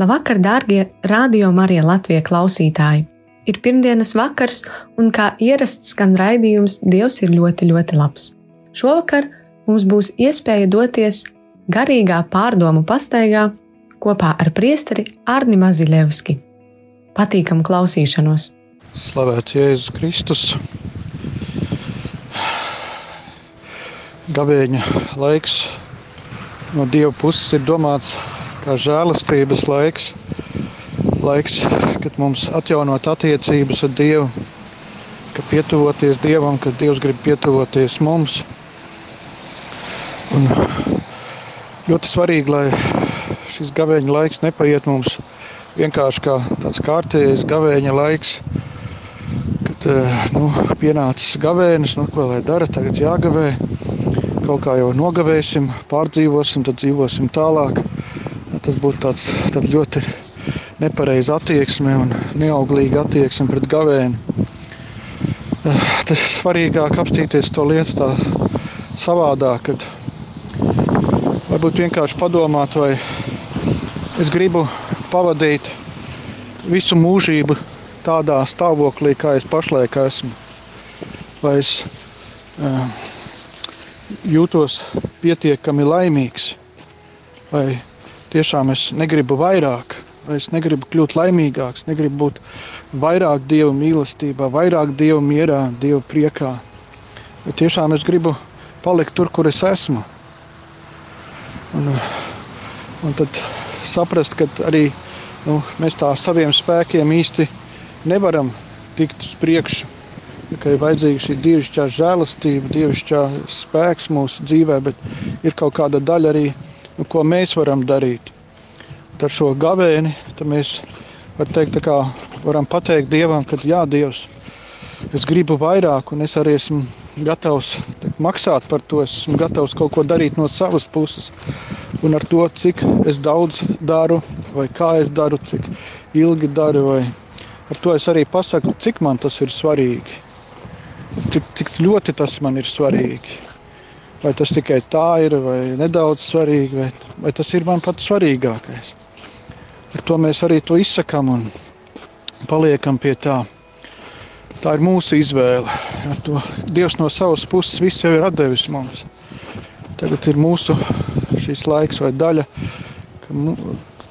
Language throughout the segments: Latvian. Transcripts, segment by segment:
Labvakar, darbie radio Marija Latvijas klausītāji! Ir pirmdienas vakars, un kā ierasts skan raidījums Dievs ir ļoti, ļoti labs. Šovakar mums būs iespēja doties garīgā pārdomu pastaigā kopā ar priesteri Arni Maziļevski. Patīkamu klausīšanos! Slavēts Jēzus Kristus! Gavēņa laiks no Dieva puses ir domāts kā žēlastības laiks, laiks, kad mums atjaunot attiecības ar Dievu, ka pietuvoties Dievam, kad Dievs grib pietuvoties mums. Un ļoti svarīgi, lai šis gavēņa laiks nepaiet mums vienkārši kā tāds kārtējs gavēņa laiks, kad nu, pienācis gavēnis, nu, ko lai dara, tagad jāgavē, kaut kā jau nogavēsim, pārdzīvosim, tad dzīvosim tālāk tas būtu tāds, tāds ļoti nepareiza attieksme un neauglīga attieksme pret gavēni. Eh, tas svarīgāk apstīties to lietu tā savādāk, kad varbūt vienkārši padomāt, vai es gribu pavadīt visu mūžību tādā stāvoklī, kā es pašlaik esmu. Vai es uh, jūtos pietiekami laimīgs, vai tiešām es negribu vairāk, vai es negribu kļūt laimīgāks, negribu būt vairāk dievu mīlestībā, vairāk dievu mierā, dievu priekā. Bet tiešām es gribu palikt tur, kur es esmu. Un, un tad saprast, ka arī nu, mēs tā saviem spēkiem īsti nevaram tikt uz priekšu. Ka ir vajadzīga šī dievišķā žēlastība, dievišķā spēks mūsu dzīvē, bet ir kaut kāda daļa arī nu, ko mēs varam darīt. Ar šo gavēni mēs teikt, kā, varam pateikt Dievam, ka jā, Dievs, es gribu vairāk, un es arī esmu gatavs teikt, maksāt par to. Es esmu gatavs kaut ko darīt no savas puses. Un ar to, cik daudz daru, vai kā es daru, cik ilgi daru, vai ar to es arī pasaku, cik man tas ir svarīgi. Cik, cik ļoti tas man ir svarīgi. Vai tas tikai tā ir, vai nedaudz svarīgi, vai, vai tas ir man pats svarīgākais. Ar to mēs arī to izsakām un paliekam pie tā. Tā ir mūsu izvēle. To Dievs no savas puses visu jau ir devis mums. Tagad ir mūsu šis laiks vai daļa,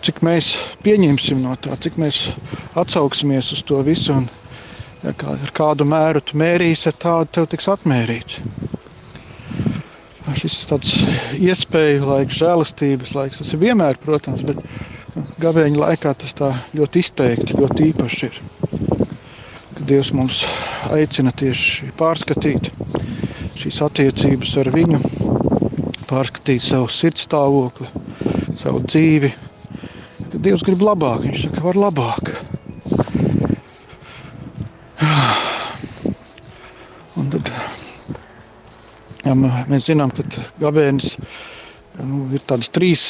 cik mēs pieņemsim no tā, cik mēs atsauksimies uz to visu. Un, ja kā, ar kādu mēru tu mērīsi, ar tādu tev tiks atmērīts šis tāds iespēju laiks, žēlastības laiks. Tas ir vienmēr, protams, bet nu, gavēņa laikā tas tā ļoti izteikti, ļoti īpaši ir. Kad Dievs mums aicina tieši pārskatīt šīs attiecības ar viņu, pārskatīt savu sirdstāvokli, savu dzīvi. Kad Dievs grib labāk, viņš saka, var labāk. Ja, mēs zinām, ka gavēnis nu, ir tādas trīs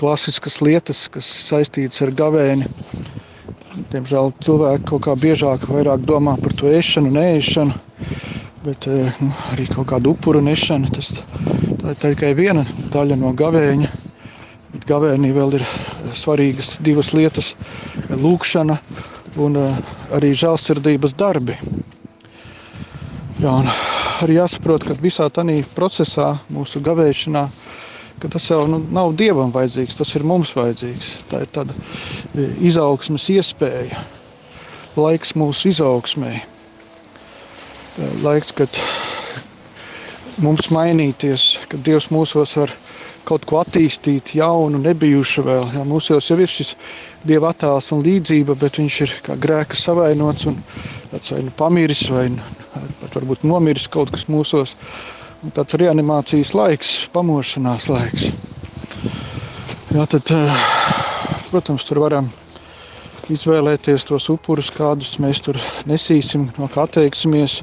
klasiskas lietas, kas saistītas ar gavēni. Diemžēl cilvēki kaut kā biežāk domā par to ēšanu, neēšanu, bet eh, nu, arī kaut kādu upuru nešanu. Tas, tā ir tikai viena daļa no gavēņa. Bet gavēnī vēl ir svarīgas divas lietas - lūkšana un eh, arī žēlsirdības darbi. Jā, arī jāsaprot, ka visā tajā procesā, mūsu gavēšanā, ka tas jau nu, nav dievam vajadzīgs, tas ir mums vajadzīgs. Tā ir tāda e, izaugsmes iespēja, laiks mūsu izaugsmēji. E, laiks, kad mums mainīties, kad Dievs mūsos var kaut ko attīstīt, jaunu, nebijušu vēl. Jā, mūsu jau ir šis dieva attēls un līdzība, bet viņš ir kā grēka savainots un vai nu pamiris, vai pat varbūt nomiris kaut kas mūsos. un tāds reanimācijas laiks, pamošanās laiks. Jā, tad, eh, protams, tur varam izvēlēties tos upurus, kādus mēs tur nesīsim, no kā atteiksimies,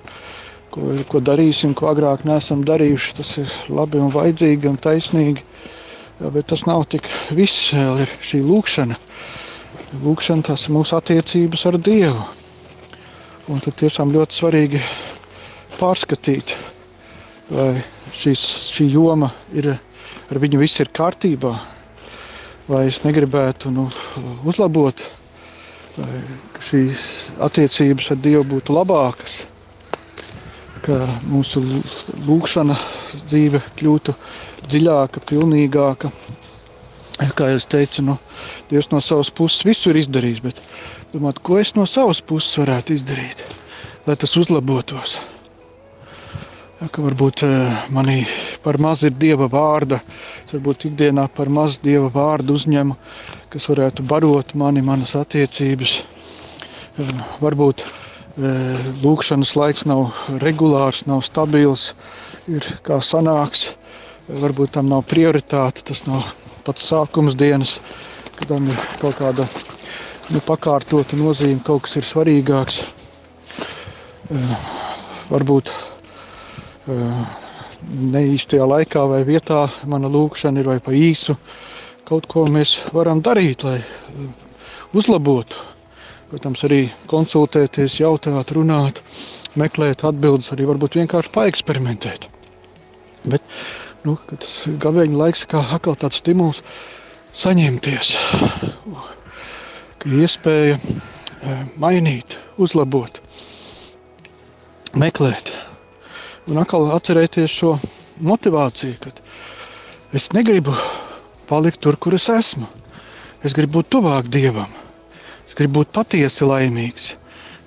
ko, ko darīsim, ko agrāk neesam darījuši. Tas ir labi un vajadzīgi un taisnīgi. Bet tas nav tik viss, vēl ir šī lūkšana. Lūkšana tas ir mūsu attiecības ar Dievu. Un tad tiešām ļoti svarīgi pārskatīt, vai šīs, šī joma ir, ar viņu viss ir kārtībā, vai es negribētu nu, uzlabot, vai šīs attiecības ar Dievu būtu labākas, ka mūsu lūkšana dzīve kļūtu dziļāka, pilnīgāka. Kā jau teicu, nu, Dievs no savas puses visu ir izdarījis, bet domāt, ko es no savas puses varētu izdarīt, lai tas uzlabotos. Ja, varbūt eh, manī par maz ir dieva vārda, varbūt ikdienā par maz dieva vārdu uzņemu, kas varētu barot mani, manas attiecības. Eh, varbūt lūkšanas laiks nav regulārs, nav stabils, ir kā sanāks. Varbūt tam nav prioritāte, tas nav pats sākums dienas, kad tam ir kaut kāda nu, pakārtota nozīme, kaut kas ir svarīgāks. Varbūt ne īstajā laikā vai vietā mana lūkšana ir vai pa īsu. Kaut ko mēs varam darīt, lai uzlabotu. Protams, arī konsultēties, jautāt, runāt, meklēt atbildes, arī varbūt vienkārši paeksperimentēt. Bet nu, tas gabeņa laiks kā atkal tāds stimuls saņemties ka iespēja e, mainīt, uzlabot, meklēt. Un atkal atcerēties šo motivāciju, ka es negribu palikt tur, kur es esmu. Es gribu būt tuvāk Dievam. Es gribu būt patiesi laimīgs.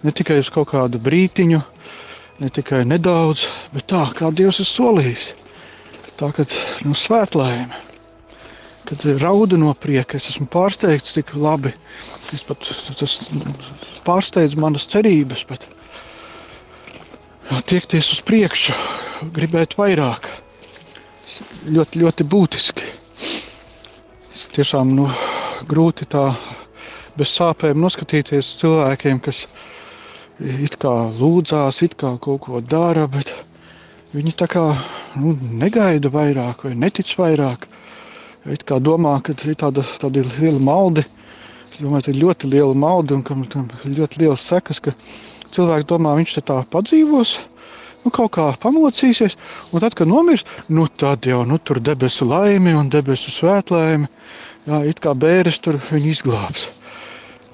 Ne tikai uz kaut kādu brītiņu, ne tikai nedaudz, bet tā, kā Dievs ir solījis. Tā kā nu, svētlaime kad raudu no prieka. Es esmu pārsteigts, cik labi. Es pat, tas pārsteidz manas cerības, bet tiekties uz priekšu, gribēt vairāk. Ļoti, ļoti būtiski. Es tiešām nu, grūti tā bez sāpēm noskatīties cilvēkiem, kas it kā lūdzās, it kā kaut ko dara, bet viņi tā kā nu, negaida vairāk vai netic vairāk. It kā domā, ka ir tāda, tāda liela malde. Es domāju, ka ir ļoti liela malde un ka tam ļoti liels sekas, ka cilvēks domā, viņš te tā padzīvos. Nu, kaut kā pamocīsies, un tad, kad nomirs, nu, tad jau nu, tur debesu laimi un debesu svētlaimi. Jā, it kā bērns tur viņu izglābs.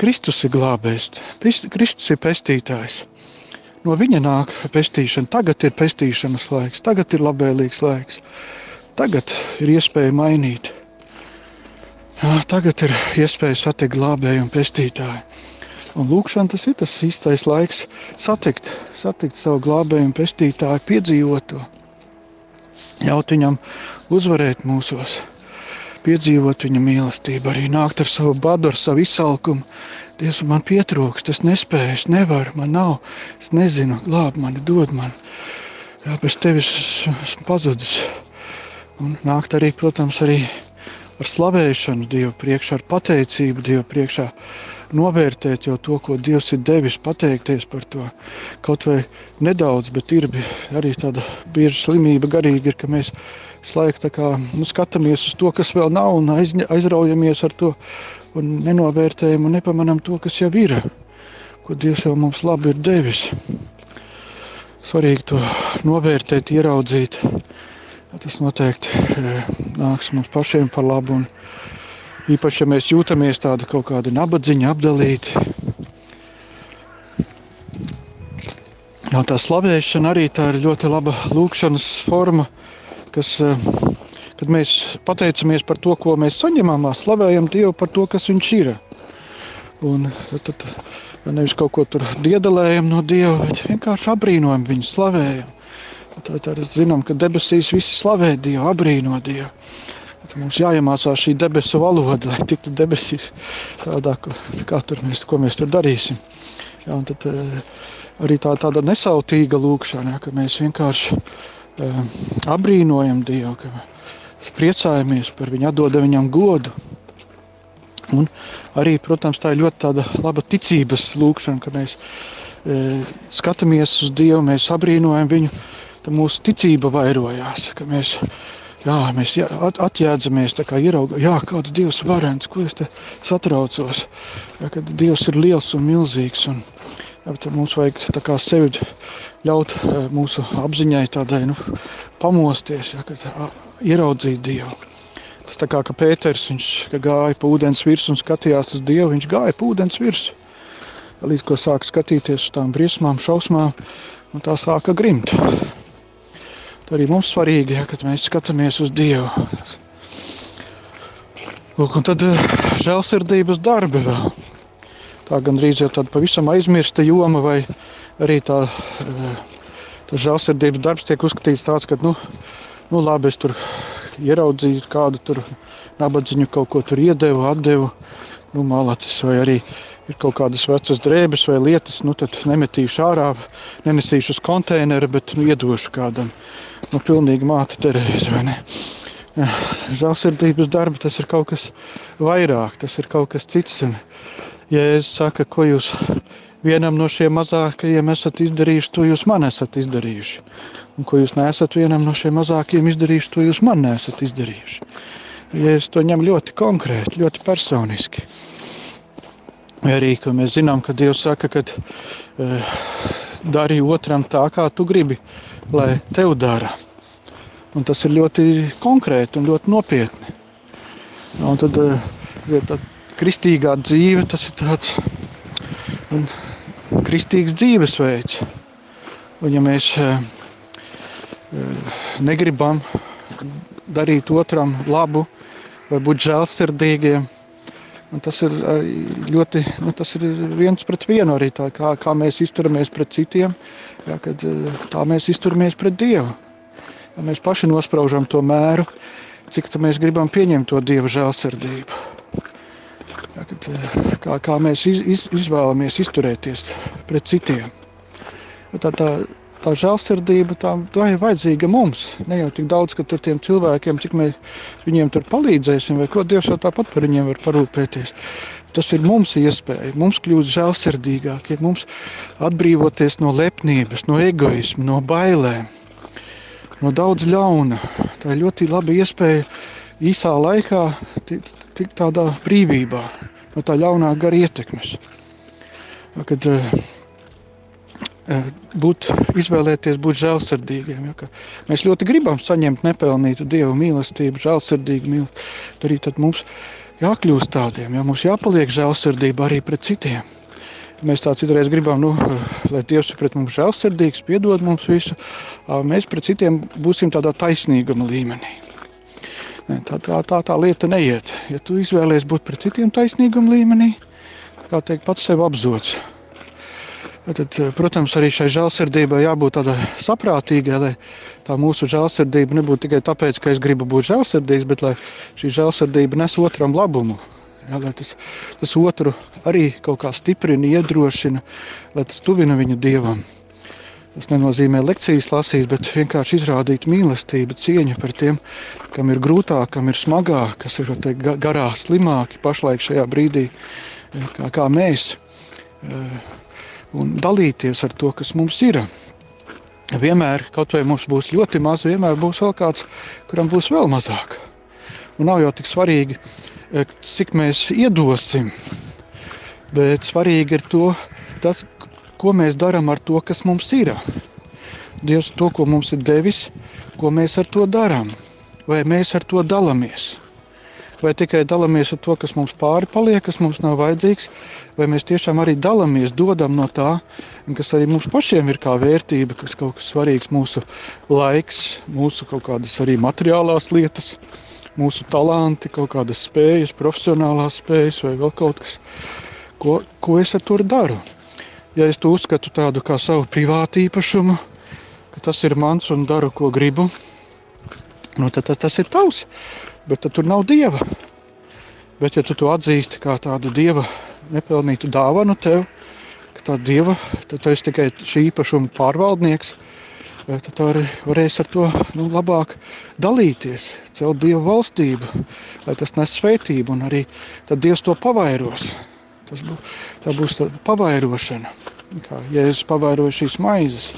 Kristus ir glābējs, Kristus ir pestītājs. No viņa nāk pestīšana. Tagad ir pestīšanas laiks, tagad ir labvēlīgs laiks. Tagad ir iespēja mainīt. Jā, tagad ir iespēja satikt glābēju un pestītāju. Un lūkšana tas ir tas īstais laiks satikt, satikt savu glābēju un pestītāju, piedzīvot to. Ļaut viņam uzvarēt mūsos, piedzīvot viņa mīlestību, arī nākt ar savu badu, ar savu izsalkumu. Dievs man pietrūkst, es nespēju, es nevaru, man nav, es nezinu, glāb mani, dod man. Jā, bez tevis esmu pazudis. Un nākt arī, protams, arī ar slavēšanu Dievu priekšā, ar pateicību Dievu priekšā, novērtēt jau to, ko Dievs ir devis, pateikties par to. Kaut vai nedaudz, bet ir arī tāda bieža slimība garīgi, ir, ka mēs kā, nu, skatāmies uz to, kas vēl nav un aizņa, aizraujamies ar to un nenovērtējam un nepamanām to, kas jau ir, ko Dievs jau mums labi ir devis. Svarīgi to novērtēt, ieraudzīt Tas noteikti eh, nāks mums pašiem par labu. Un īpaši, ja mēs jūtamies tādi kaut kādi nabadzīņi, apdalīti. Jā, tā slavēšana arī tā ir ļoti laba lūkšanas forma, kas, eh, kad mēs pateicamies par to, ko mēs saņemam, slavējam Dievu par to, kas Viņš ir. Un tad nevis kaut ko tur diedelējam no Dieva, bet vienkārši apbrīnojam viņu, slavējam. Tad, tad zinām, ka debesīs visi slavē Dievu, apbrīno Dievu. Mums jāiemācās šī debesu valoda, lai tiktu debesīs tādā, kā tur mēs, ko mēs tur darīsim. Jā, tad, eh, arī tā tāda nesautīga lūkšana, ja, ka mēs vienkārši abrīnojam Dievu, ka mēs priecājamies par viņu, atdodam viņam godu. Un arī, protams, tā ir ļoti laba ticības lūkšana, ka mēs e, skatāmies uz Dievu, mēs abrīnojam viņu, tad mūsu ticība vairojās, ka mēs, jā, mēs jā, atjēdzamies, kā ieraugam, jā, kāds Dievs varens, ko es satraucos, jā, kad Dievs ir liels un milzīgs, un jā, mums vajag kā sevi ļaut mūsu apziņai tādai, nu, pamosties, jā, kad ieraudzīt Dievu. Tas tā kā Pēters, viņš gāja pa ūdens virsmu un skatījās uz Dievu, viņš gāja pa ūdens virsmu. Līdz ko sāka skatīties uz tām briesmām, šausmām, un tā sāka grimt. Tā arī mums svarīgi, ja, kad mēs skatāmies uz Dievu. Lūk, un tad eh, žēlsirdības darbi vēl. Tā gandrīz jau tāda pavisam aizmirsta joma, vai arī tā, eh, tā žēlsirdības darbs tiek uzskatīts tāds, ka, nu, nu labi, es tur ieraudzīju kādu tur nabadzīgu, kaut ko tur iedevu, atdevu. Nu, malacis, vai arī ir kaut kādas vecas drēbes vai lietas, nu, tad nemetīšu ārā, nenesīšu uz konteineru, bet nu, iedošu kādam. Nu, pilnīgi māte Terēze, vai ne? Žēlsirdības darbi tas ir kaut kas vairāk, tas ir kaut kas cits. Un, ja es saku, ko jūs vienam no šiem mazākajiem esat izdarījuši, to jūs man esat izdarījuši. Un ko jūs neesat vienam no šiem mazākiem izdarījuši, to jūs man nesat izdarījuši. Ja es to ņemu ļoti konkrēti, ļoti personiski. Arī mēs zinām, ka Dievs saka, ka e, dari otram tā, kā tu gribi, lai tev dara. Un tas ir ļoti konkrēti un ļoti nopietni. Un tad e, tā kristīgā dzīve, tas ir tāds un, kristīgs dzīvesveids. Un ja mēs e, negribam darīt otram labu vai būt žēlsirdīgiem. Un tas ir ļoti, nu, tas ir viens pret vienu arī tā, kā, kā mēs izturamies pret citiem, jā, kad tā mēs izturamies pret Dievu. Ja mēs paši nospraužam to mēru, cik mēs gribam pieņemt to Dieva žēlsirdību. Ja, kad, kā, kā mēs iz, iz, izvēlamies izturēties pret citiem. Tā, tā, tā žēlsirdība tā, tā ir vajadzīga mums. Ne jau tik daudz, ka tur tiem cilvēkiem, cik mēs viņiem tur palīdzēsim, vai ko Dievs jau tāpat par viņiem var parūpēties. Tas ir mums iespēja, mums kļūt žēlsirdīgākiem, mums atbrīvoties no lepnības, no egoisma, no bailēm, no daudz ļauna. Tā ir ļoti laba iespēja īsā laikā tikt tādā brīvībā, no tā ļaunā gara ietekmes. Kad, uh, būt, izvēlēties būt žēlsirdīgiem. Ja, mēs ļoti gribam saņemt nepelnītu dievu mīlestību, žēlsirdīgu mīlestību. Arī tad mums jākļūst tādiem, ja mums jāpaliek žēlsirdība arī pret citiem. Mēs tā citreiz gribam, nu, lai Dievs ir pret mums žēlsirdīgs, piedod mums visu. Mēs pret citiem būsim tādā taisnīguma līmenī. Tā, tā, tā, tā lieta neiet. Ja tu izvēlēsies būt pret citiem taisnīguma līmenī, kā teikt, pats sev apzods. Tad, eh, protams, arī šai žēlsirdībai jābūt tādai saprātīgai, lai tā mūsu žēlsirdība nebūtu tikai tāpēc, ka es gribu būt žēlsirdīgs, bet lai šī žēlsirdība nes otram labumu. Ja, tas, tas otru arī kaut kā stiprina, iedrošina, lai tas tuvina viņu dievam. Tas nenozīmē lekcijas lasīt, bet vienkārši izrādīt mīlestību, cieņu par tiem, kam ir grūtāk, kam ir smagāk, kas ir teikt, garā slimāki pašlaik šajā brīdī, kā, kā mēs. Uh, un dalīties ar to, kas mums ir. Vienmēr, kaut vai mums būs ļoti maz, vienmēr būs vēl kāds, kuram būs vēl mazāk. Un nav jau tik svarīgi, e, cik mēs iedosim, bet svarīgi ir to, tas, ko mēs darām ar to, kas mums ir. Dievs to, ko mums ir devis, ko mēs ar to darām, vai mēs ar to dalāmies vai tikai dalāmies ar to, kas mums pāri paliek, kas mums nav vajadzīgs, vai mēs tiešām arī dalāmies, dodam no tā, kas arī mums pašiem ir kā vērtība, kas kaut kas svarīgs, mūsu laiks, mūsu kaut kādas arī materiālās lietas, mūsu talanti, kaut kādas spējas, profesionālās spējas vai vēl kaut kas, ko, ko es ar to daru. Ja es to uzskatu tādu kā savu privātu īpašumu, ka tas ir mans un daru, ko gribu, nu, tad tas, tas ir tavs bet tur nav dieva. Bet, ja tu to atzīsti kā tādu dieva nepelnītu dāvanu tev, ka tā dieva, tad tu esi tikai šī īpašuma pārvaldnieks, tad tu arī varēsi ar to nu, labāk dalīties, celt Dieva valstību, lai tas nes svētību, un arī tad Dievs to pavairos. Tas bū, tā būs tā pavairošana, kā Jēzus pavairoja šīs maizes.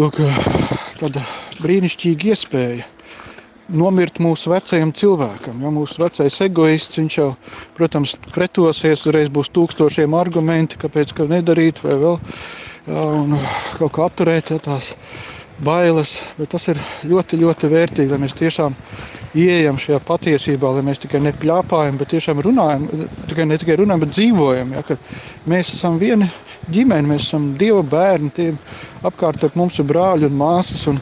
Lūk, tāda brīnišķīga iespēja nomirt mūsu vecajam cilvēkam. Ja mūsu vecais egoists, viņš jau, protams, pretosies, uzreiz būs tūkstošiem argumenti, kāpēc ka nedarīt vai vēl ja, un kaut kā atturēt ja, tās bailes. Bet tas ir ļoti, ļoti vērtīgi, lai mēs tiešām ieejam šajā patiesībā, lai mēs tikai nepļāpājam, bet tiešām runājam, tikai ne tikai runājam, bet dzīvojam. Ja, mēs esam viena ģimene, mēs esam Dieva bērni, tiem apkārt mums ir brāļi un māsas, un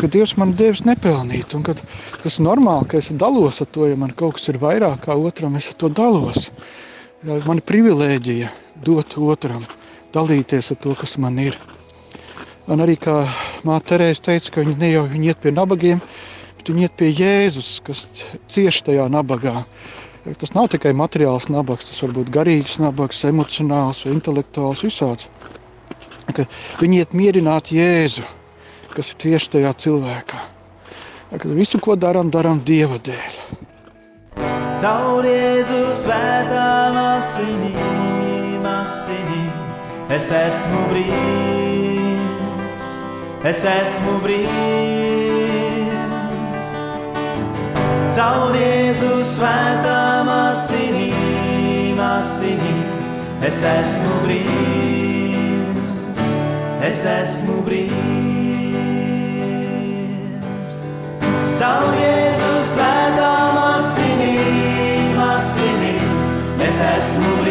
ka Dievs man devis nepelnīt, un ka tas ir normāli, ka es dalos ar to, ja man kaut kas ir vairāk kā otram, es to dalos. Ja, man ir privilēģija dot otram, dalīties ar to, kas man ir. Un arī kā māte Terēze teica, ka viņi ne jau viņi iet pie nabagiem, bet viņi iet pie Jēzus, kas cieš tajā nabagā. Tas nav tikai materiāls nabaks, tas var būt garīgs nabaks, emocionāls, intelektuāls, visāds. Ka viņi iet mierināt Jēzu, kas ir tieši tajā cilvēkā. Ka visu, ko darām, darām Dieva dēļ. Caur Jēzu svētām asinīm, asinīm, es esmu brīvs, es esmu brīvs. Caur Jēzu svētām asinīm, asinīm, es esmu brīvs, es esmu brīvs. Caur Jēzu svētām asinīm, asinīm, es esmu brīvs,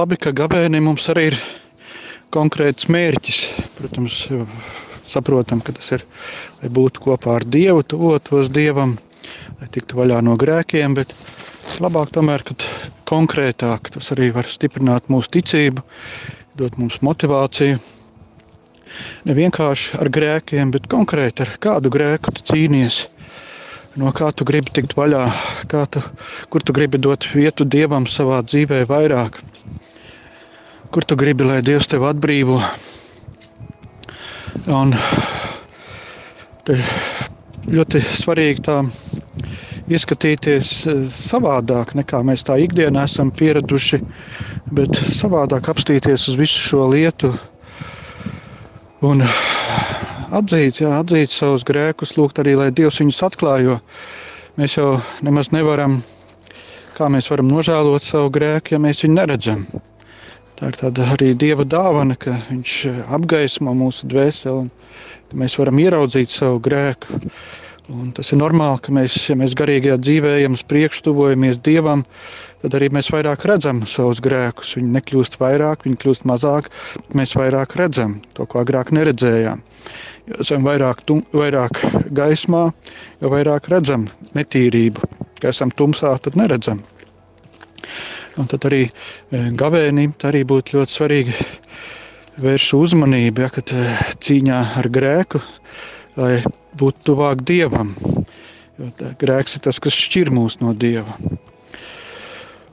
labi, ka gavēnim mums arī ir konkrēts mērķis. Protams, saprotam, ka tas ir, lai būtu kopā ar Dievu, tuvotos Dievam, lai tiktu vaļā no grēkiem, bet labāk tomēr, kad konkrētāk tas arī var stiprināt mūsu ticību, dot mums motivāciju. Ne vienkārši ar grēkiem, bet konkrēti ar kādu grēku tu cīnies. No kā tu gribi tikt vaļā, tu, kur tu gribi dot vietu dievam savā dzīvē vairāk, kur tu gribi, lai Dievs tevi atbrīvo. Un ļoti svarīgi tā ieskatīties eh, savādāk, nekā mēs tā ikdienā esam pieraduši, bet savādāk apstīties uz visu šo lietu. Un atzīt, jā, atzīt savus grēkus, lūgt arī, lai Dievs viņus atklājo. Mēs jau nemaz nevaram, kā mēs varam nožēlot savu grēku, ja mēs viņu neredzam. Tā ir tāda arī Dieva dāvana, ka Viņš apgaismo mūsu dvēseli, un mēs varam ieraudzīt savu grēku. Un tas ir normāli, ka mēs, ja mēs garīgajā dzīvē ejam uz priekšu, tuvojamies Dievam, tad arī mēs vairāk redzam savus grēkus. Viņi nekļūst vairāk, viņi kļūst mazāk, bet mēs vairāk redzam to, ko agrāk neredzējām. Jo esam vairāk, tum, vairāk gaismā, jo vairāk redzam netīrību. Ja esam tumsā, tad neredzam. Un tad arī e, gavēnība arī būtu ļoti svarīgi vērst uzmanību, ja, kad e, cīņā ar grēku, lai būt tuvāk dievam. Jo grēks ir tas, kas šķir mūs no dieva.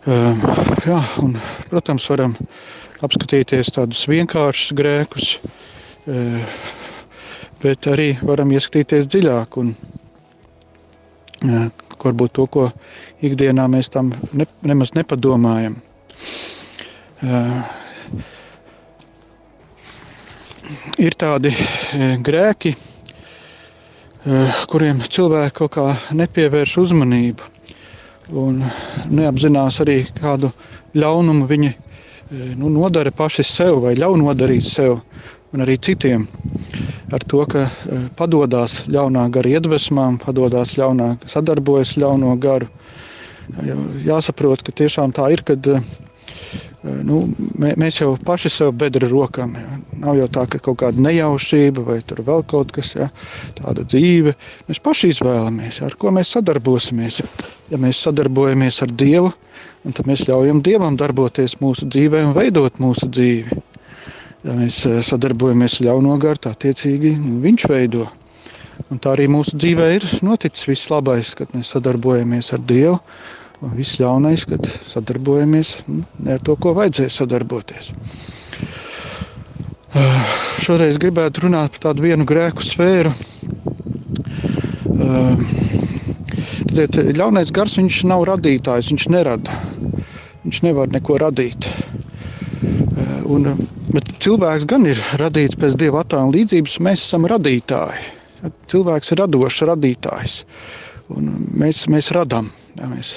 Uh, jā, un, protams, varam apskatīties tādus vienkāršus grēkus, uh, bet arī varam ieskatīties dziļāk un uh, varbūt to, ko ikdienā mēs tam ne, nemaz nepadomājam. Ir tādi grēki, Eh, kuriem cilvēki kaut kā nepievērš uzmanību un neapzinās arī kādu ļaunumu viņi eh, nu, nodara paši sev vai ļauj nodarīt sev un arī citiem. Ar to, ka eh, padodas ļaunā gara iedvesmām, padodas ļaunā, sadarbojas ļauno garu. Jāsaprot, ka tiešām tā ir, kad nu, mēs jau paši sev bedra rokām. Ja. Nav jau tā, ka kaut kāda nejaušība vai vēl kaut kas ja, tāda dzīve. Mēs paši izvēlamies, ar ko mēs sadarbosimies. Ja mēs sadarbojamies ar Dievu, tad mēs ļaujam Dievam darboties mūsu dzīvē un veidot mūsu dzīvi. Ja mēs sadarbojamies ar ļauno garu, tā attiecīgi nu, Viņš veido. Un tā arī mūsu dzīvē ir noticis viss labais, kad mēs sadarbojamies ar Dievu Un viss ļaunais, kad sadarbojamies nu, ne ar to, ko vajadzēja sadarboties. Uh, šoreiz gribētu runāt par tādu vienu grēku sfēru. Uh, redziet, ļaunais gars viņš nav radītājs, viņš nerada. Viņš nevar neko radīt. Uh, un, bet cilvēks gan ir radīts pēc dieva attēla līdzības, mēs esam radītāji. Cilvēks ir radošs radītājs. Un mēs, mēs radām. Ja mēs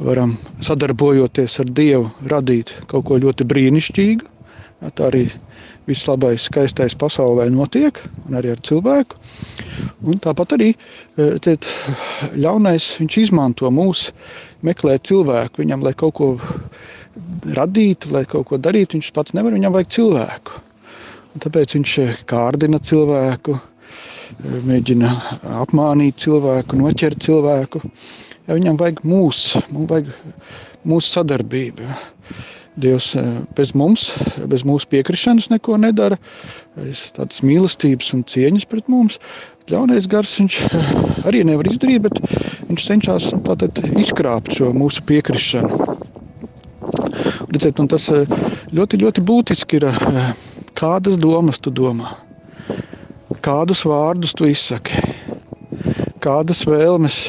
varam sadarbojoties ar Dievu, radīt kaut ko ļoti brīnišķīgu. Ja, tā arī viss labais, skaistais pasaulē notiek, un arī ar cilvēku. Un tāpat arī e, ciet, ļaunais viņš izmanto mūsu, meklē cilvēku. Viņam, lai kaut ko radītu, lai kaut ko darītu, viņš pats nevar, viņam vajag cilvēku. Un tāpēc viņš e, kārdina cilvēku, e, mēģina apmānīt cilvēku, noķert cilvēku ja viņam vajag mūsu, mums vajag mūsu sadarbību. Dievs eh, bez mums, bez mūsu piekrišanas neko nedara. Tādas mīlestības un cieņas pret mums. Ļaunais gars viņš eh, arī nevar izdarīt, bet viņš cenšas tātad, izkrāpt šo mūsu piekrišanu. Redzēt, tas eh, ļoti, ļoti būtiski ir, kādas domas tu domā, kādus vārdus tu izsaki, kādas vēlmes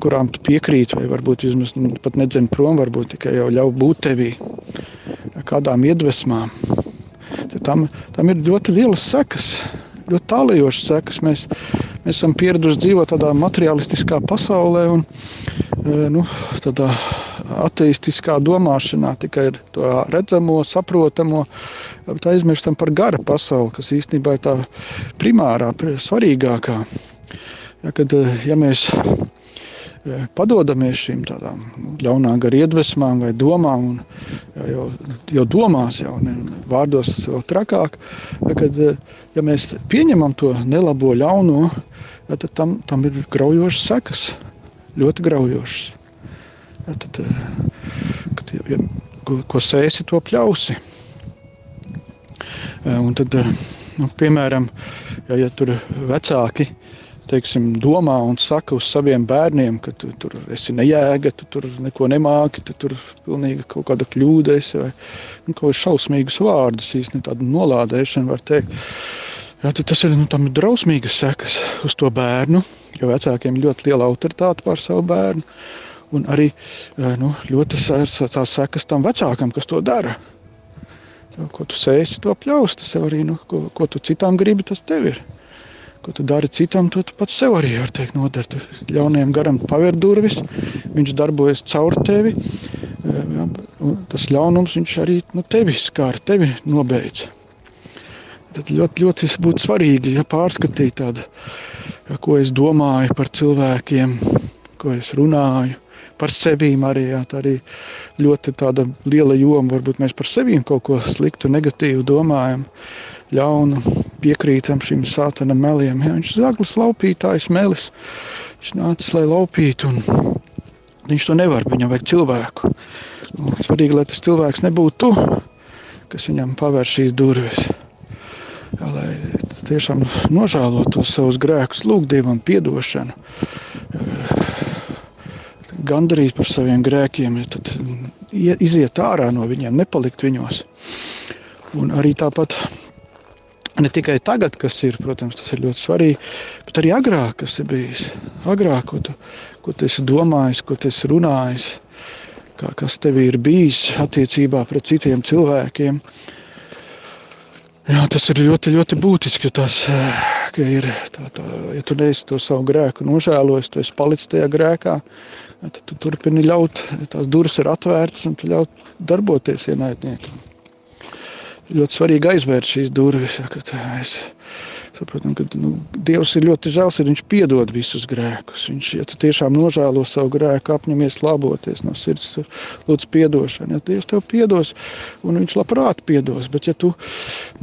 kurām tu piekrīti, vai varbūt vismaz pat nedzēni prom, varbūt tikai jau ļauj būt tevī, kādām iedvesmām. Tad tam, tam ir ļoti lielas sekas, ļoti tālajošas sekas. Mēs, mēs esam pieraduši dzīvot tādā materialistiskā pasaulē un nu, tādā ateistiskā domāšanā, tikai ar to redzamo, saprotamo, bet aizmirstam par gara pasauli, kas īstenībā ir tā primārā, svarīgākā. Ja, kad, ja mēs padodamies šīm tādām nu, ļaunām garu iedvesmām vai domām, un jau, jau domās, jau ne, vārdos tas vēl trakāk, kad ja mēs pieņemam to nelabo ļauno, ja, tad tam, tam ir graujošas sekas, ļoti graujošas. Ja, tad, kad, ja, ko, ko sēsi, to pļausi. Un tad, nu, piemēram, ja, ja tur vecāki teiksim, domā un saka uz saviem bērniem, ka tu tur esi nejēga, tu tur neko nemāki, tu tur pilnīgi kaut kāda kļūda esi vai nu, kaut kāds šausmīgus vārdus, īstenībā tādu nolādēšanu var teikt. Jā, tas ir, nu, drausmīgas sekas uz to bērnu, jo vecākiem ir ļoti liela autoritāte pār savu bērnu. Un arī nu, ļoti tās sekas tam vecākam, kas to dara. Ko tu sēsi, to pļaus. Tas arī, nu, ko, ko tu citām gribi, tas tev ir ko tu dari citam, to tu pats sev arī var teikt nodara. Tu ļaunajam garam paver durvis, viņš darbojas caur tevi. Ja, tas ļaunums viņš arī nu, tevi skār, tevi nobeidz. Tad ļoti, ļoti būtu svarīgi ja, pārskatīt tādu, ko es domāju par cilvēkiem, ko es runāju. Par sevi arī, jā, tā arī ļoti liela joma. Varbūt mēs par sevi kaut ko sliktu, negatīvu domājam. Uh, ļaunu, piekrītam šim sātana meliem. Ja, viņš ir zaglis, laupītājs, melis. Viņš nācis, lai laupītu, un viņš to nevar, viņam vajag cilvēku. Un svarīgi, lai tas cilvēks nebūtu tu, kas viņam paver šīs durvis. Ja, lai tiešām nožēlot tos savus grēkus, lūgt Dievam piedošanu, gandarīt par saviem grēkiem, tad iziet ārā no viņiem, nepalikt viņos. Un arī tāpat Ne tikai tagad, kas ir, protams, tas ir ļoti svarīgi, bet arī agrāk, kas ir bijis. Agrāk, ko tu, ko tu esi domājis, ko tu esi runājis, kā, kas tev ir bijis attiecībā pret citiem cilvēkiem. Jā, tas ir ļoti, ļoti būtiski. Tas, ka ir, tā, tā, ja tu neesi to savu grēku nožēlojis, tu esi palicis tajā grēkā, tad tu turpini ļaut, tās durvis ir atvērtas un tu ļaut darboties ienaidniekam ļoti svarīgi aizvērt šīs durvis. Ja, mēs saprotam, ka nu, Dievs ir ļoti žēls, ja Viņš piedod visus grēkus. Viņš, ja tiešām nožēlo savu grēku, apņemies laboties no sirds, lūdz piedošanu. Ja Dievs tev piedos, un Viņš labprāt piedos, bet ja tu,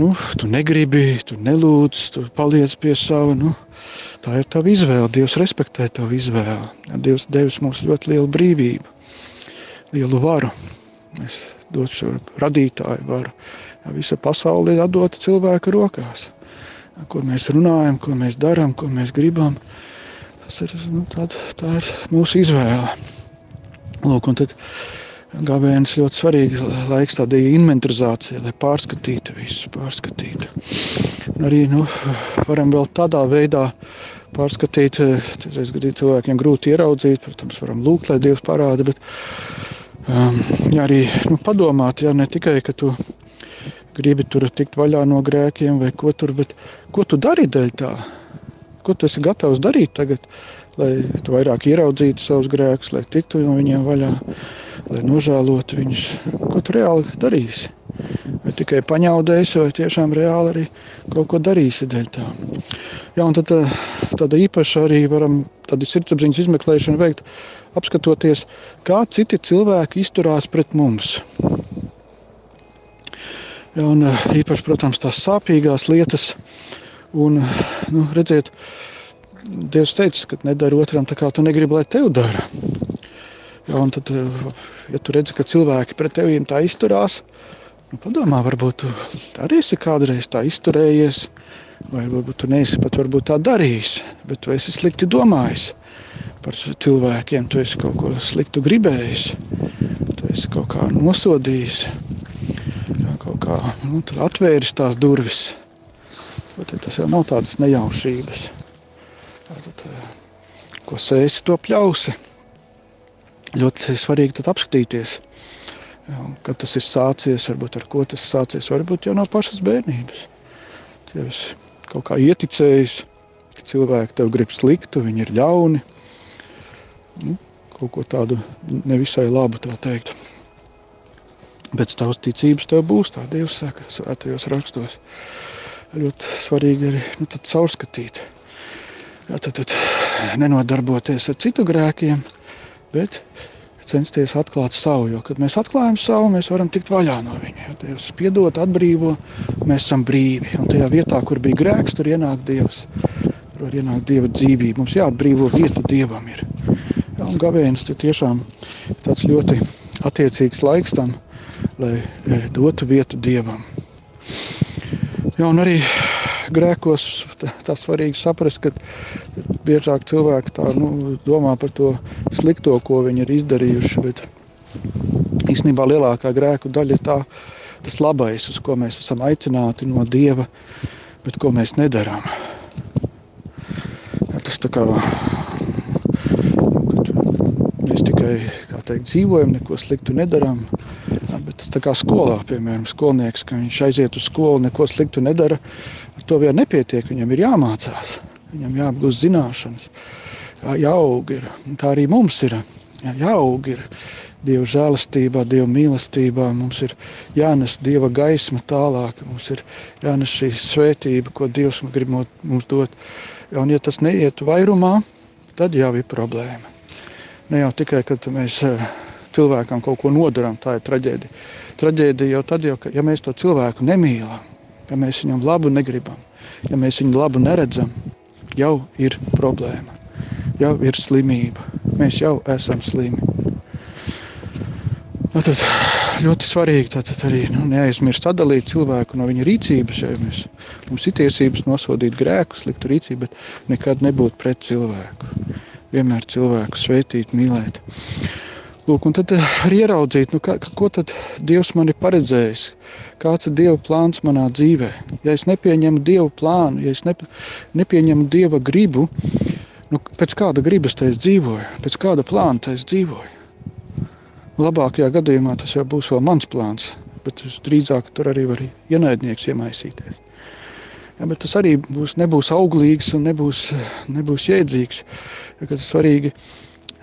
nu, tu negribi, tu nelūdz, tu paliec pie sava, nu, tā ir tava izvēle. Dievs respektē tavu izvēli. Ja Dievs devis mums ļoti lielu brīvību, lielu varu. Es došu šo radītāju varu Visa pasaule ir atdota cilvēka rokās. Ko mēs runājam, ko mēs darām, ko mēs gribam. Tas ir, nu, tād, tā ir mūsu izvēle. Lūk, un tad gavēnis ļoti svarīgs laiks tādai inventarizācijai, lai pārskatītu visu, pārskatītu. Un arī nu, varam vēl tādā veidā pārskatīt, tas gadīt cilvēkiem grūti ieraudzīt, protams, varam lūgt, lai Dievs parāda, bet um, jā, arī nu, padomāt, jā, ne tikai, ka tu gribi tur tikt vaļā no grēkiem vai ko tur, bet ko tu dari dēļ tā? Ko tu esi gatavs darīt tagad, lai tu vairāk ieraudzītu savus grēkus, lai tiktu no viņiem vaļā, lai nožēlotu viņus? Ko tu reāli darīsi? Vai tikai paņaudēsi, vai tiešām reāli arī kaut ko darīsi dēļ tā? Jā, un tad tāda īpaša arī varam tādu sirdsapziņas izmeklēšanu veikt, apskatoties, kā citi cilvēki izturās pret mums. Ja, un, eh, īpaši, protams, tās sāpīgās lietas. Un, nu, redziet, Dievs teica, ka nedara otram tā, kā tu negribi, lai tev dara. Ja, tad, eh, ja tu redzi, ka cilvēki pret tevi tā izturās, nu, padomā, varbūt tu arī esi kādreiz tā izturējies, vai varbūt tu neesi pat tā darījis, bet tu esi slikti domājis par cilvēkiem, tu esi kaut ko sliktu gribējis, tu esi kaut kā nosodījis kaut kā nu, atvēris tās durvis. Bet tas jau nav tādas nejaušības. Eh, ko sēsi, to pļausi. Ļoti svarīgi apskatīties, kad tas ir sācies, varbūt ar ko tas sācies. Varbūt jau no pašas bērnības. Ja esi kaut kā ieticējis, ka cilvēki tev grib sliktu, viņi ir ļauni. Nu, kaut ko tādu nevisai labu tā teikt. Pēc tavas ticības tev būs tā, Dievs saka, svētajos rakstos. Ļoti svarīgi arī nu, caurskatīt. Jā, tad, tad nenodarboties ar citu grēkiem, bet censties atklāt savu. Jo, kad mēs atklājam savu, mēs varam tikt vaļā no viņa. Ja Dievs piedod, atbrīvo, mēs esam brīvi. Un tajā vietā, kur bija grēks, tur ienāk Dievs. Tur var ienākt Dieva dzīvība. Mums jāatbrīvo vieta Dievam. Ir. Ja, un gavēnis ir tiešām tāds ļoti attiecīgs laiks tam, lai dotu vietu Dievam. Ja, un arī grēkos tā svarīgi saprast, ka biežāk cilvēki tā, nu, domā par to slikto, ko viņi ir izdarījuši. Bet īstenībā lielākā grēku daļa ir tā, tas labais, uz ko mēs esam aicināti no Dieva, bet ko mēs nedarām. Tas tā kā mēs tikai teikt, dzīvojam, neko sliktu nedarām. Bet tā kā skolā, piemēram, skolnieks, ka viņš aiziet uz skolu, neko sliktu nedara, ar to vien nepietiek, viņam ir jāmācās. Viņam jāapgūst zināšanas, jā, jāaug. Ir. Tā arī mums ir jā, jāaug. Ir. Dieva žēlastībā, Dieva mīlestībā mums ir jānes Dieva gaisma tālāk, mums ir jānes šī svētība, ko Dievs grib mums dot. Un, ja tas neiet vairumā, tad jau ir problēma. Ne jau tikai, kad mēs eh, cilvēkam kaut ko nodarām, tā ir traģēdija. Traģēdija jau tad, jau, ja mēs to cilvēku nemīlam, ja mēs viņam labu negribam, ja mēs viņu labu neredzam, jau ir problēma, jau ir slimība. Mēs jau esam slimi. Nu, tad ļoti svarīgi tad, tad arī nu, neaizmirst atdalīt cilvēku no viņa rīcības. Ja mēs, mums ir tiesības nosodīt grēku, sliktu rīcību, bet nekad nebūt pret cilvēku. Vienmēr cilvēku svētīt, mīlēt. Lūk, un tad eh, arī ieraudzīt, nu, kā, ko tad Dievs man ir paredzējis, kāds ir Dieva plāns manā dzīvē. Ja es nepieņemu Dieva plānu, ja es nepa, nepieņemu Dieva gribu, nu, pēc kāda gribas tā es dzīvoju, pēc kāda plāna tā es dzīvoju. Labākajā gadījumā tas jau būs vēl mans plāns, bet drīzāk tur arī var ienaidnieks iemaisīties. Ja, bet tas arī būs, nebūs auglīgs un nebūs, nebūs jēdzīgs. Ja, tas svarīgi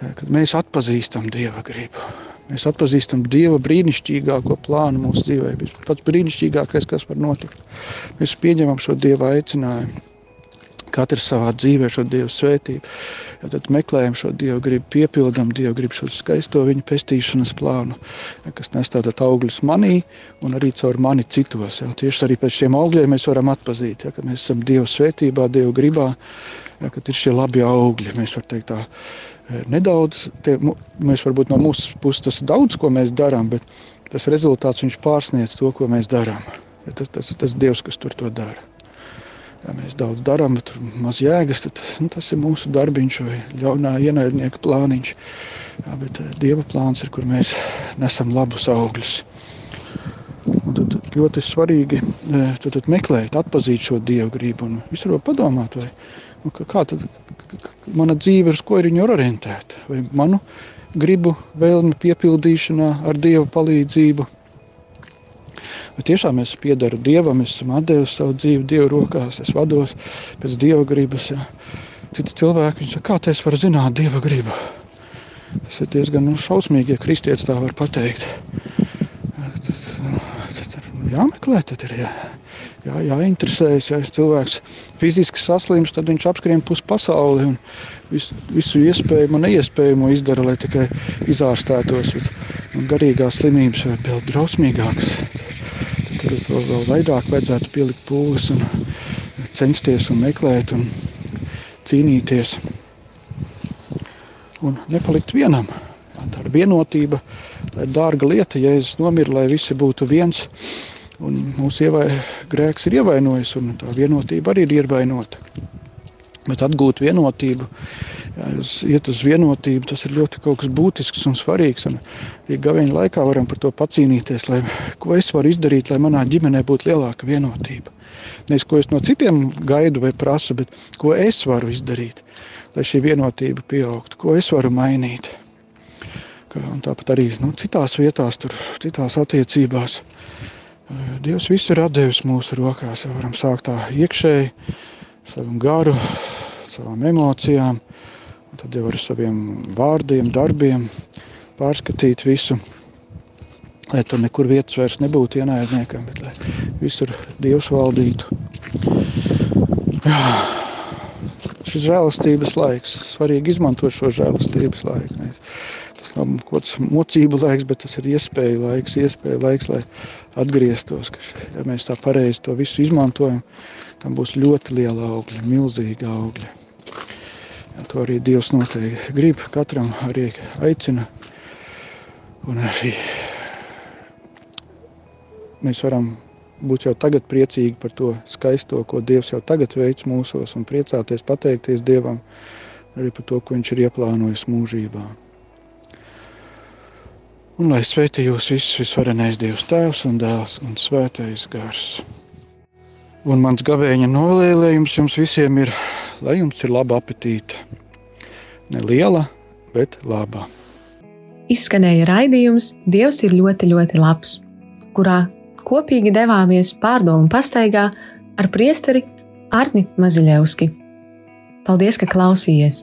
kad mēs atpazīstam Dieva gribu. Mēs atpazīstam Dieva brīnišķīgāko plānu mūsu dzīvē. Tas pats brīnišķīgākais, kas var notikt. Mēs pieņemam šo Dieva aicinājumu. Katrs savā dzīvē šo Dieva svētību. Ja tad meklējam šo Dieva gribu, piepildām Dieva gribu šo skaisto viņa pestīšanas plānu, ja, kas nes tātad augļus manī un arī caur mani citos. Ja. Tieši arī pēc šiem augļiem mēs varam atpazīt, ja, ka mēs esam Dieva svētībā, Dieva gribā, ja, kad ir šie labi augļi. Mēs varam teikt tā, nedaudz. Tie, mēs varbūt no mūsu puses tas daudz, ko mēs darām, bet tas rezultāts pārsniedz to, ko mēs darām. Ja tas, tas tas Dievs, kas tur to dara. Ja mēs daudz darām, bet maz jēgas, tad nu, tas ir mūsu darbiņš vai ļaunā ienaidnieka plāniņš. Ja, bet eh, Dieva plāns ir, kur mēs nesam labus augļus. Un tad ļoti svarīgi eh, tad, tad meklēt, atpazīt šo dievu gribu un visur padomāt, vai, nu, kā tad mana dzīve, uz ko ir viņa orientēta. Vai manu gribu, vēlmi piepildīšanā ar Dieva palīdzību. Bet tiešām es piedaru Dievam, es esmu devis savu dzīvi Dieva rokās, es vados pēc Dieva gribas. Ja. Citi cilvēki saka, kā tas var zināt Dieva gribu? Tas ir diezgan nu, šausmīgi, ja kristietis tā var pateikt. Tas, tas ir jāmeklē, tad ir jā, jā, jāinteresējas. Ja cilvēks fiziski saslims, tad viņš apskrien pusi pasauli un visu, visu iespējamo un neiespējamo izdara, lai tikai izārstētos. Un garīgās slimības ir vēl drausmīgākas. Tad to vēl vairāk vajadzētu pielikt pūles un censties un meklēt un cīnīties. Un nepalikt vienam. Tā ir vienotība, tā ir dārga lieta. Jēzus nomira, lai visi būtu viens. Un mūsu ievai, grēks ir ievainojis, un tā vienotība arī ir ievainota. Bet atgūt vienotību, jā, iet uz vienotību, tas ir ļoti kaut kas būtisks un svarīgs. Un arī gaveņa laikā varam par to pacīnīties, lai, ko es varu izdarīt, lai manā ģimenē būtu lielāka vienotība. Nevis ko es no citiem gaidu vai prasu, bet ko es varu izdarīt, lai šī vienotība pieaugtu, ko es varu mainīt. Un tāpat arī nu, citās vietās, tur, citās attiecībās. Dievs visu ir devis mūsu rokās. Mēs varam sākt tā iekšēji, savam garu, savām emocijām, un tad jau ar saviem vārdiem, darbiem pārskatīt visu. Lai tur nekur vietas vairs nebūtu ienaidniekam, bet lai visur Dievs valdītu. Jā. šis žēlastības laiks. Svarīgi izmantot šo žēlastības laiku. Tas nav kaut kāds mocību laiks, bet tas ir iespēja laiks, iespēja laiks, lai atgrieztos. Ka, ja mēs tā pareizi to visu izmantojam, tam būs ļoti liela augļa, milzīga augļa. To arī Dievs noteikti grib, katram arī aicina. Un arī mēs varam būt jau tagad priecīgi par to skaisto, ko Dievs jau tagad veic mūsos, un priecāties, pateikties Dievam arī par to, ko Viņš ir ieplānojis mūžībā. Un lai sveitī jūs visus visvarenais Dievs Tēvs un Dēls un Svētais Gars. Un mans gavēņa nolēlējums jums visiem ir, lai jums ir laba apetīte. Ne liela, bet laba. Izskanēja raidījums Dievs ir ļoti, ļoti labs, kurā kopīgi devāmies pārdomu pastaigā ar priesteri Arni Maziļevski. Paldies, ka klausījies!